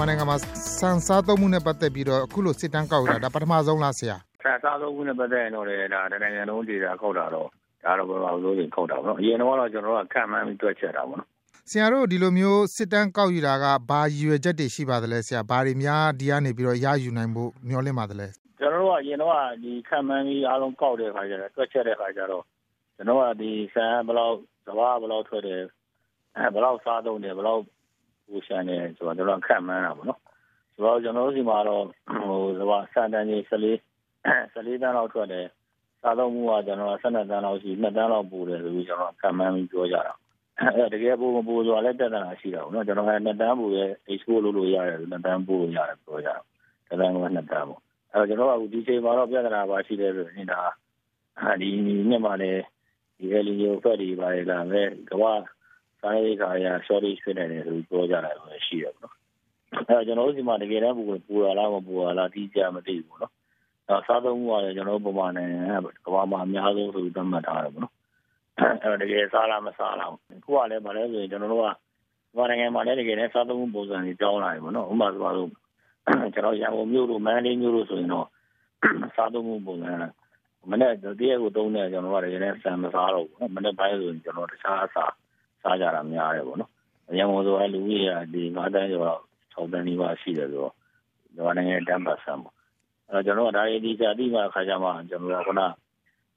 မြန်မာနိုင်ငံမှာဆန်စားသုံးမှုနဲ့ပတ်သက်ပြီးတော့အခုလိုစစ်တမ်းကောက်ရတာဒါပထမဆုံးလားဆရာဆန်စားသုံးမှုနဲ့ပတ်သက်ရင်တော့လေဒါတနိုင်ငံလုံးဒေတာခောက်တာတော့ဒါတော့ဘယ်လိုလို့လဲခောက်တာပေါ့နော်အရင်တော့ကျွန်တော်တို့ကခံမှန်းပြီးတွက်ချက်တာပေါ့နော်ဆရာတို့ဒီလိုမျိုးစစ်တမ်းကောက်ယူတာကဘာရည်ရွယ်ချက်တွေရှိပါသလဲဆရာဘာတွေများဒီကနေပြီးတော့ရယူနိုင်ဖို့မျှော်လင့်ပါသလဲကျွန်တော်တို့ကအရင်တော့ဒီခံမှန်းပြီးအားလုံးကောက်တဲ့ခါကျတော့တွက်ချက်တဲ့ခါကျတော့ကျွန်တော်ကဒီဆန်ဘယ်လောက်စဘာဘယ်လောက်ထွက်တယ်အဲဘယ်လောက်စားသုံးတယ်ဘယ်လောက် ပူရှန်တယ်ဆိုတော့ကျွန်တော်ခံမှန်းတာပေါ့နော်ဆိုတော့ကျွန်တော်တို့ဒီမှာတော့ဟိုစဘာစံတန်ကြီး14 14တန်းလောက်ထွက်တယ်စားသုံးမှုကကျွန်တော်12တန်းလောက်ရှိ2တန်းလောက်ပူတယ်ဆိုပြီးကျွန်တော်ခံမှန်းပြီးပြောကြတာအဲတကယ်ပူမပူဆိုတာလည်းတက်တာရှိတာပေါ့နော်ကျွန်တော်က2တန်းပူရဲ့ export လုပ်လို့ရတယ်2တန်းပူလို့ရတယ်ပြောကြတာတန်းက2တန်းပေါ့အဲကျွန်တော်ကဒီချိန်မှာတော့ပြဿနာပါရှိတယ်ဆိုရင်ဒါဒီနှစ်မှာလည်းဒီ LEO ဖက်တွေပါလေလာပဲကမ္ဘာ စားရေးခါရ shortage ဖြစ်နေတယ်ဆိုပြီးပြောကြတာလည်းရှိတယ်ပေါ့နော်အဲကျွန်တော်တို့ဒီမှာတကယ်တမ်းပူပူရလားမပူရလားတိကျမသိဘူးပေါ့နော်အဲစားသုံးမှုကလည်းကျွန်တော်တို့ပုံမှန်နဲ့ကမ္ဘာမှာအများဆုံးဆိုပြီးသတ်မှတ်ထားတယ်ပေါ့နော်အဲတကယ်စားလားမစားလားခုကလည်းဗာလဲဆိုရင်ကျွန်တော်တို့ကဘာနိုင်ငံမှာလည်းတကယ်လည်းစားသုံးမှုပုံစံတွေကြောင်းလာတယ်ပေါ့နော်ဥပမာဆိုတော့ကျွန်တော်ရန်ကုန်မြို့လိုမန္တလေးမြို့လိုဆိုရင်တော့စားသုံးမှုပုံစံမနေ့တရက်ကိုသုံးတယ်ကျွန်တော်ကလည်းဆန်မစားတော့ဘူးမနေ့ပိုင်းဆိုရင်ကျွန်တော်တခြားအစား စားကြတာများတယ်ပေါ့နော်ရန်ကုန်ဆိုအဲ့လူကြီးကဒီ9တန်းကျော်6တန်းနီးပါးရှိတယ်ဆိုတော့ဒီနိုင်ငံတန်းပါဆန်ပေါ့အဲ့တော့ကျွန်တော်ကဒါရေးဒီစာတိမှခါကြမှာကျွန်တော်ကခုန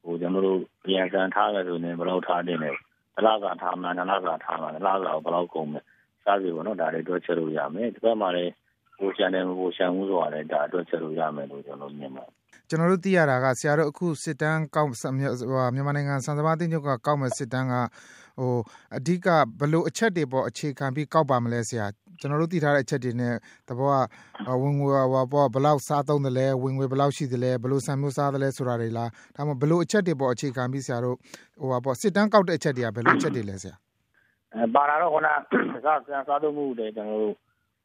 ဟိုကျွန်တော်တို့ပြန်ဆန်ထားတယ်ဆိုရင်ဘယ်လောက်ထားတင်လဲဘလားကထားမှန်းလားကထားမှန်းလားကဘယ်လောက်ကုန်မလဲစားပြီပေါ့နော်ဒါတွေတွက်ချက်လို့ရမယ်ဒီဘက်မှာလည်း ဟိုရှန်တယ်ဟိုရှန်မှုဆိုတာလည်းဒါတွက်ချက်လို့ရမယ်လို့ကျွန်တော်မြင်ပါတယ်ကျွန်တော်တို့သိရတာကဆရာတို့အခုစစ်တမ်းကောက်မြန်မာနိုင်ငံစံစဘာတင်းချုပ်ကကောက်မဲ့စစ်တမ်းကဟိုအဓိကဘလို့အချက်တွေပေါ်အခြေခံပြီးကောက်ပါမလဲဆရာကျွန်တော်တို့သိထားတဲ့အချက်တွေနဲ့တဘောကဝင်ငွေဟောပေါ်ဘလောက်စားသုံးတယ်လဲဝင်ငွေဘလောက်ရှိတယ်လဲဘလို့ဆံမျိုးစားတယ်လဲဆိုတာတွေလားဒါမှမဟုတ်ဘလို့အချက်တွေပေါ်အခြေခံပြီးဆရာတို့ဟိုပါစစ်တမ်းကောက်တဲ့အချက်တွေကဘယ်လိုအချက်တွေလဲဆရာအဲပါလာတော့ခုနစားစားသုံးမှုတွေကျွန်တော်တို့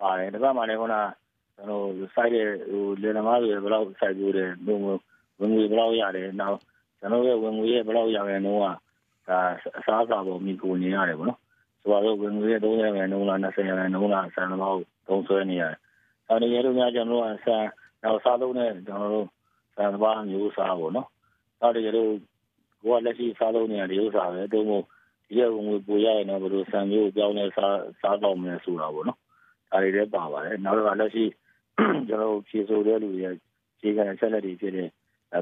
ပါတယ်ဒီဘက်မှာလည်းခုနကျွန်တော်စိုက်တဲ့ဟိုလေနမားတွေဘယ်လောက်စိုက်ကြိုးတယ်ဝင်ငွေဝင်ငွေဘယ်လောက်ရတယ်နောက်ကျွန်တော်ရဲ့ဝင်ငွေရဲ့ဘယ်လောက်ရရင်တော့ဒါအစားအစာပေါ်မိကိုနေရတယ်ပေါ့နော်ဆိုတော့ဝင်ငွေရဲ့30ရာခိုင်နှုန်းလား20ရာခိုင်နှုန်းလားဆန်တော့သုံးဆွဲနေရတယ်။အဲဒီရဲတို့များကျွန်တော်တို့ဆန်နောက်စားသုံးတဲ့ကျွန်တော်တို့ဆန်ဘာမျိုးစားပေါ့နော်။နောက်တကယ်လို့ကိုကလက်ရှိစားသုံးနေရတဲ့ဥစ္စာပဲတုံးမို့ဒီရဲ့ဝင်ငွေပိုရရင်တော့ဘယ်လိုဆန်မျိုးပြောင်းလဲစားစားတော့မယ်ဆိုတာပေါ့နော်။ ဒါတွေလည်းပါပါတယ်။နောက်တော့လက်ရှိကျွန်တော်ဖြေဆိုတဲ့လူတွေခြေခံဆက်လက်တွေဖြစ်တဲ့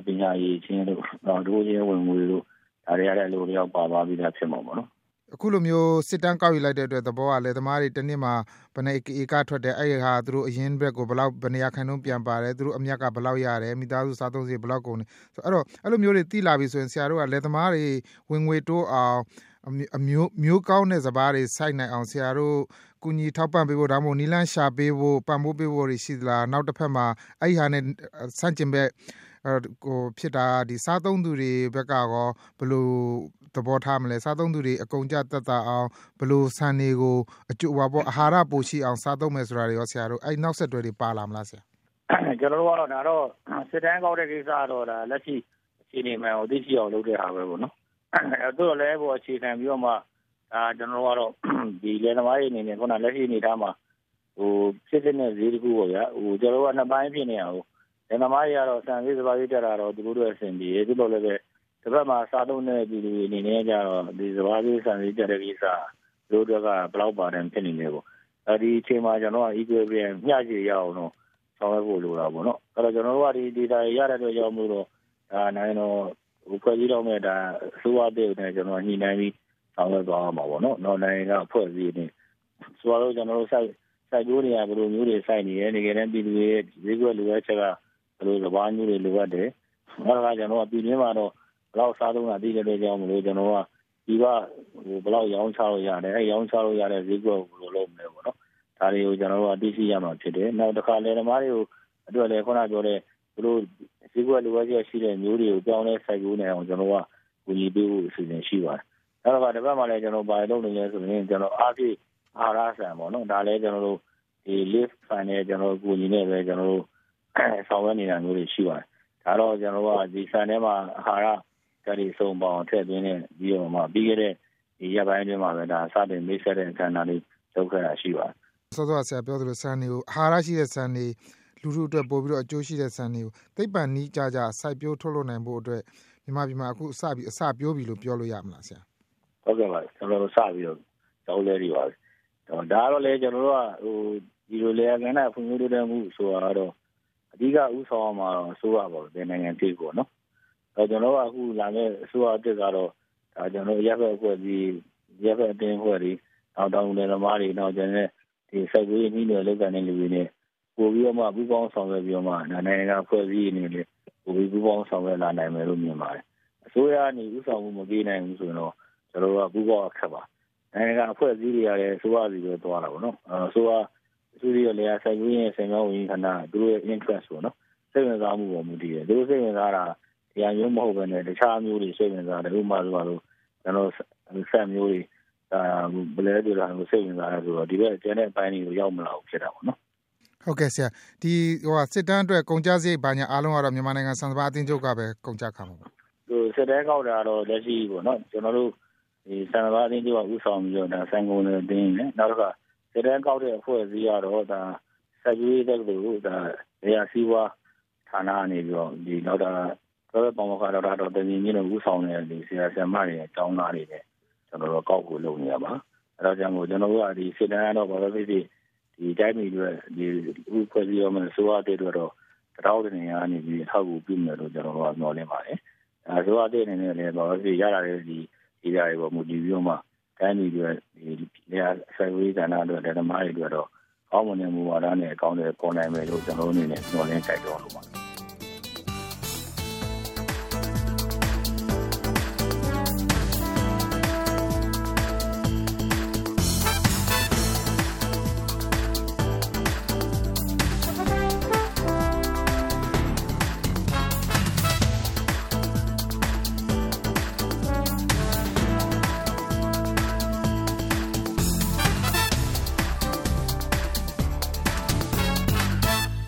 ပညာရေးချင်းတို့နောက်ဒိုးချင်းဝင်ငွေတို့ဒါတွေရတဲ့လူတွေရောက်ပါသွားပြီးသားဖြစ်မှာပေါ့နော်အခုလိုမျိုးစစ်တမ်းကောက်ယူလိုက်တဲ့အတွက်သဘောကလည်းသမားတွေတစ်နှစ်မှာဘယ်နှဧကထွက်တယ်အဲ့ဟာသူတို့အရင်ဘက်ကိုဘယ်လောက်ဘယ်နေရာခိုင်နှုန်းပြန်ပါတယ်သူတို့အမြတ်ကဘယ်လောက်ရတယ်မိသားစုစားသုံးစီဘယ်လောက်ကုန်တယ်ဆိုအဲ့တော့အဲ့လိုမျိုးတွေသိလာပြီဆိုရင်ဆရာတို့ကလက်သမားတွေဝင်ငွေတိုးအောင် အမျိုးမျိုးကောင်းတဲ့စဘာတွေစိုက်နိုင်အောင်ဆရာတို့ကူညီထောက်ပံ့ပေးဖို့ဒါမှမဟုတ်နီလန်းရှာပေးဖို့ပံ့ပိုးပေးဖို့ရှိသလားနောက်တစ်ဖက်မှာအဲ့ဟာနဲ့ဆန့်ကျင်ဘက်ဟိုဖြစ်တာဒီစားသုံးသူတွေဘက်ကရောဘယ်လိုသဘောထားမလဲစားသုံးသူတွေအကုန်ကြတက်တာအောင်ဘယ်လိုဆန်တွေကိုအကျိုးပါပေါ့အာဟာရပိုရှိအောင်စားသုံးမယ်ဆိုတာတွေရောဆရာတို့အဲ့နောက်ဆက်တွဲတွေပါလာမလားဆရာကျွန်တော်တို့ကတော့ဒါတော့စစ်တမ်းကောက်တဲ့ကိစ္စတော့ဒါလက်ရှိအခြေအနေမှန်ကိုသိရှိအောင်လုပ်တဲ့ဟာပဲပေါ့နော် အဲ့တော့လည်းဘောအခြေခံပြီးတော့မှဒါကျွန်တော်တို့ကတော့ဒီလေသမားတွေအနေနဲ့ခုနလက်ရှိအနေထားမှာဟိုဖြစ်တဲ့ဈေးတခုပေါ့ဗျာဟိုကျွန်တော်တို့ကနှစ်ပိုင်းဖြစ်နေအောင်လယ်သမားတွေကတော့ဆန်ဈေးစပါးဈေးတက်တာတော့သူတို့တို့အဆင်ပြေတယ်သူတို့လည်းပဲတစ်ဖက်မှာစားသုံးတဲ့ပြည်သူတွေအနေနဲ့ကြတော့ဒီစပါးဈေးဆန်ဈေးတက်တဲ့ကိစ္စတို့တို့ကဘလောက်ပါတယ်ဖြစ်နေလဲပေါ့အဲဒီအချိန်မှာကျွန်တော်က equilibrium မျှခြေရအောင်တော့ဆောင်ရွက်ဖို့လိုတာပေါ့နော်အဲ့တော့ကျွန်တော်တို့ကဒီ data ရတဲ့အတွက်ကြောင့်မို့တော့ဒါနိုင်တော့ဟို ဖွဲ့စည်းတော့မဲ့ဒါအစိုးရတဲ့နဲ့ကျွန်တော်ညှိနှိုင်းပြီးဆောင်ရွက်သွားမှာပေါ့နော်နော်နိုင်ငံကဖွဲ့စည်းနေဆိုတော့ကျွန်တော်တို့စိုက်စိုက်ကြိုးတွေကဘယ်လိုမျိုးတွေစိုက်နေရဲနေကြတဲ့ပြည်သူတွေဈေးကွက်လိုအပ်ချက်ကဘယ်လိုစဘာမျိုးတွေလိုအပ်တယ်။အဲဒါကကျွန်တော်ကပြည်တွင်းမှာတော့ဘယ်လောက်စားသုံးတာသိတဲ့အတွက်ကြောင့်မလို့ကျွန်တော်ကဒီကဟိုဘယ်လောက်ရောင်းချလို့ရတယ်အဲရောင်းချလို့ရတဲ့ဈေးကွက်ကိုဘယ်လိုလုပ်မလဲပေါ့နော်။ဒါတွေကိုကျွန်တော်တို့ကသိရှိရမှာဖြစ်တယ်။နောက်တစ်ခါလေသမားတွေကိုအတွက်လည်းခုနပြောတဲ့ဘလို့ ဈေးကွက်လိုအပ်ချက်ရှိတဲ့မျိုးတွေကိုပြောင်းလဲစိုက်ပျိုးနေအောင်ကျွန်တော်ကကူညီပေးဖို့အစီအစဉ်ရှိပါတယ်။အဲတော့ဒီဘက်မှာလည်းကျွန်တော်ဘာလုပ်နေလဲဆိုရင်ကျွန်တော်အားဖြည့်အာဟာရဆန်ပေါ့နော်ဒါလည်းကျွန်တော်တို့ဒီ lift fan နဲ့ကျွန်တော်ကူညီနေပဲကျွန်တော်တို့ဆောင်ရွက်နေတာမျိုးတွေရှိပါတယ်ဒါတော့ကျွန်တော်ကဒီဆန်ထဲမှာအာဟာရဓာတ်တွေစုံပေါင်းထည့်သွင်းတဲ့ပြီးတော့မှပြီးခဲ့တဲ့ဒီရက်ပိုင်းအတွင်းမှာပဲဒါစတင်မိတ်ဆက်တဲ့အခမ်းအနားလေးလုပ်ခဲ့တာရှိပါတယ်စောစောကဆရာပြောသလိုဆန်တွေကိုအာဟာရရှိတဲ့ဆန်တွေ လူထုအတွက် ပိုပြီးတော့ အကျိုးရှိတဲ့ဆန်တွေကို သိပ္ပံနည်းကျကျ စိုက်ပျိုး ထုတ်လုပ်နိုင်ဖို့အတွက် မြန်မာပြည်မှာ အခုအစပြီး အစပျိုးပြီလို့ ပြောလို့ရမလားဆရာ ဟုတ်ကဲ့ပါ ကျွန်တော်တို့ စပြီးတော့ကျောင်းလဲတွေပါတော့ဒါကတော့လေကျွန်တော်တို့ကဟိုဒီလိုလေကဏ္ဍ ဖွံ့ဖြိုးတိုးတက်မှုဆိုတာတော့ အဓိကဥဆောင်မှာတော့ အစိုးရပါပဲနိုင်ငံတိတ်ပေါ့နော်အဲကျွန်တော်ကအခုလာမယ့် အစိုးရတက်ကတော့ဒါကျွန်တော်ရပ်ဘက်အဖွဲ့ဒီရပ်ဘက်အတင်းအဖွဲ့ဒီနောက် တောင်နယ်သမားတွေနောက်ကျန်တဲ့ဒီစိုက်ပျိုးရေး နှီးနယ်လောက်ကနေလူတွေနဲ့ ပို့ပြီးတော့မှပူးပေါင်းဆောင်ရွက်ပြီးတော့မှနိုင်ငံကဖွဲ့စည်းနေလေပို့ပြီးပူးပေါင်းဆောင်ရွက်လာနိုင်မယ်လို့မြင်ပါတယ်အစိုးရကနေဥဆောင်မှုမပေးနိုင်ဘူးဆိုရင်တော့ကျွန်တော်တို့ကပူးပေါင်းအခက်ပါနိုင်ငံကအဖွဲ့အစည်းတွေရတယ်အစိုးရစီပဲသွားတာပေါ့နော်အစိုးရအစိုးရလည်းစိုက်ပျိုးရေးဆိုင်ရာဝန်ကြီးဌာနသူတို့ရဲ့ interest ပေါ့နော်စိတ်ဝင်စားမှုပေါ်မူတည်တယ်သူတို့စိတ်ဝင်စားတာတရားမျိုးမဟုတ်ဘဲနဲ့တခြားမျိုးတွေစိတ်ဝင်စားတယ်ဥပမာဆိုတော့ကျွန်တော်ဆက်မျိုးတွေဒါဘလဲတွေလာလို့စိတ်ဝင်စားတယ်ဆိုတော့ဒီဘက်ကျန်တဲ့အပိုင်းတွေကိုရောက်မလာဘူးဖြစ်တာပေါ့နော် ဟုတ်ကဲ့ဆရာဒီဟိုစစ်တမ်းအတွက်ကုန်ကြစရိတ်ဘာညာအားလုံးကတော့မြန်မာနိုင်ငံစံစပါအသင်းချုပ်ကပဲကုန်ကြခါမှာပါဟိုစစ်တမ်းကောက်တာတော့လက်ရှိပေါ့နော်ကျွန်တော်တို့ဒီစံစပါအသင်းချုပ်ကဥဆောင်ပြီးတော့ဒါစံကုန်တွေတင်းနေနောက်တစ်ခါစစ်တမ်းကောက်တဲ့အဖွဲ့အစည်းကတော့ဒါစိုက်ပျိုးရေးတက်လို့ဒါနေရာစီးပွားဌာနအနေပြီးတော့ဒီနောက်တာတော့ပေါမခါတော့တော့တည်င်းကြီးနဲ့ဥဆောင်နေတဲ့ဒီဆရာဆရာမတွေအကြောင်းသားတွေနဲ့ကျွန်တော်တို့ကောက်ကိုလုပ်နေရပါအဲဒါကြောင့်မို့ကျွန်တော်တို့ကဒီစစ်တမ်းတော့ဘာလို့ဖြစ်ဖြစ် ဒီတိုင်းပြည်တွေဒီဥပဒေရောမဆိုရတဲ့တော့တောက်တဲ့နေရာနေပြီးအထောက်အကူပြုမယ်လို့ကျွန်တော်တို့ကမျှော်လင့်ပါတယ်အဲဆိုရတဲ့နေနဲ့လည်းဘာလို့ဖြစ်ရလာတဲ့ဒီဒီဓာတ်တွေပေါ်မူတည်ပြီးတော့မှတိုင်းပြည်တွေဒီနေရာဆိုင်ဝေးကဏ္ဍတွေဓမ္မတွေတော့ကောင်းမွန်တဲ့မူဝါဒနဲ့အကောင့်တွေပေါ်နိုင်မယ်လို့ကျွန်တော်တို့အနေနဲ့မျှော်လင့်တိုက်တွန်းလိုပါတယ်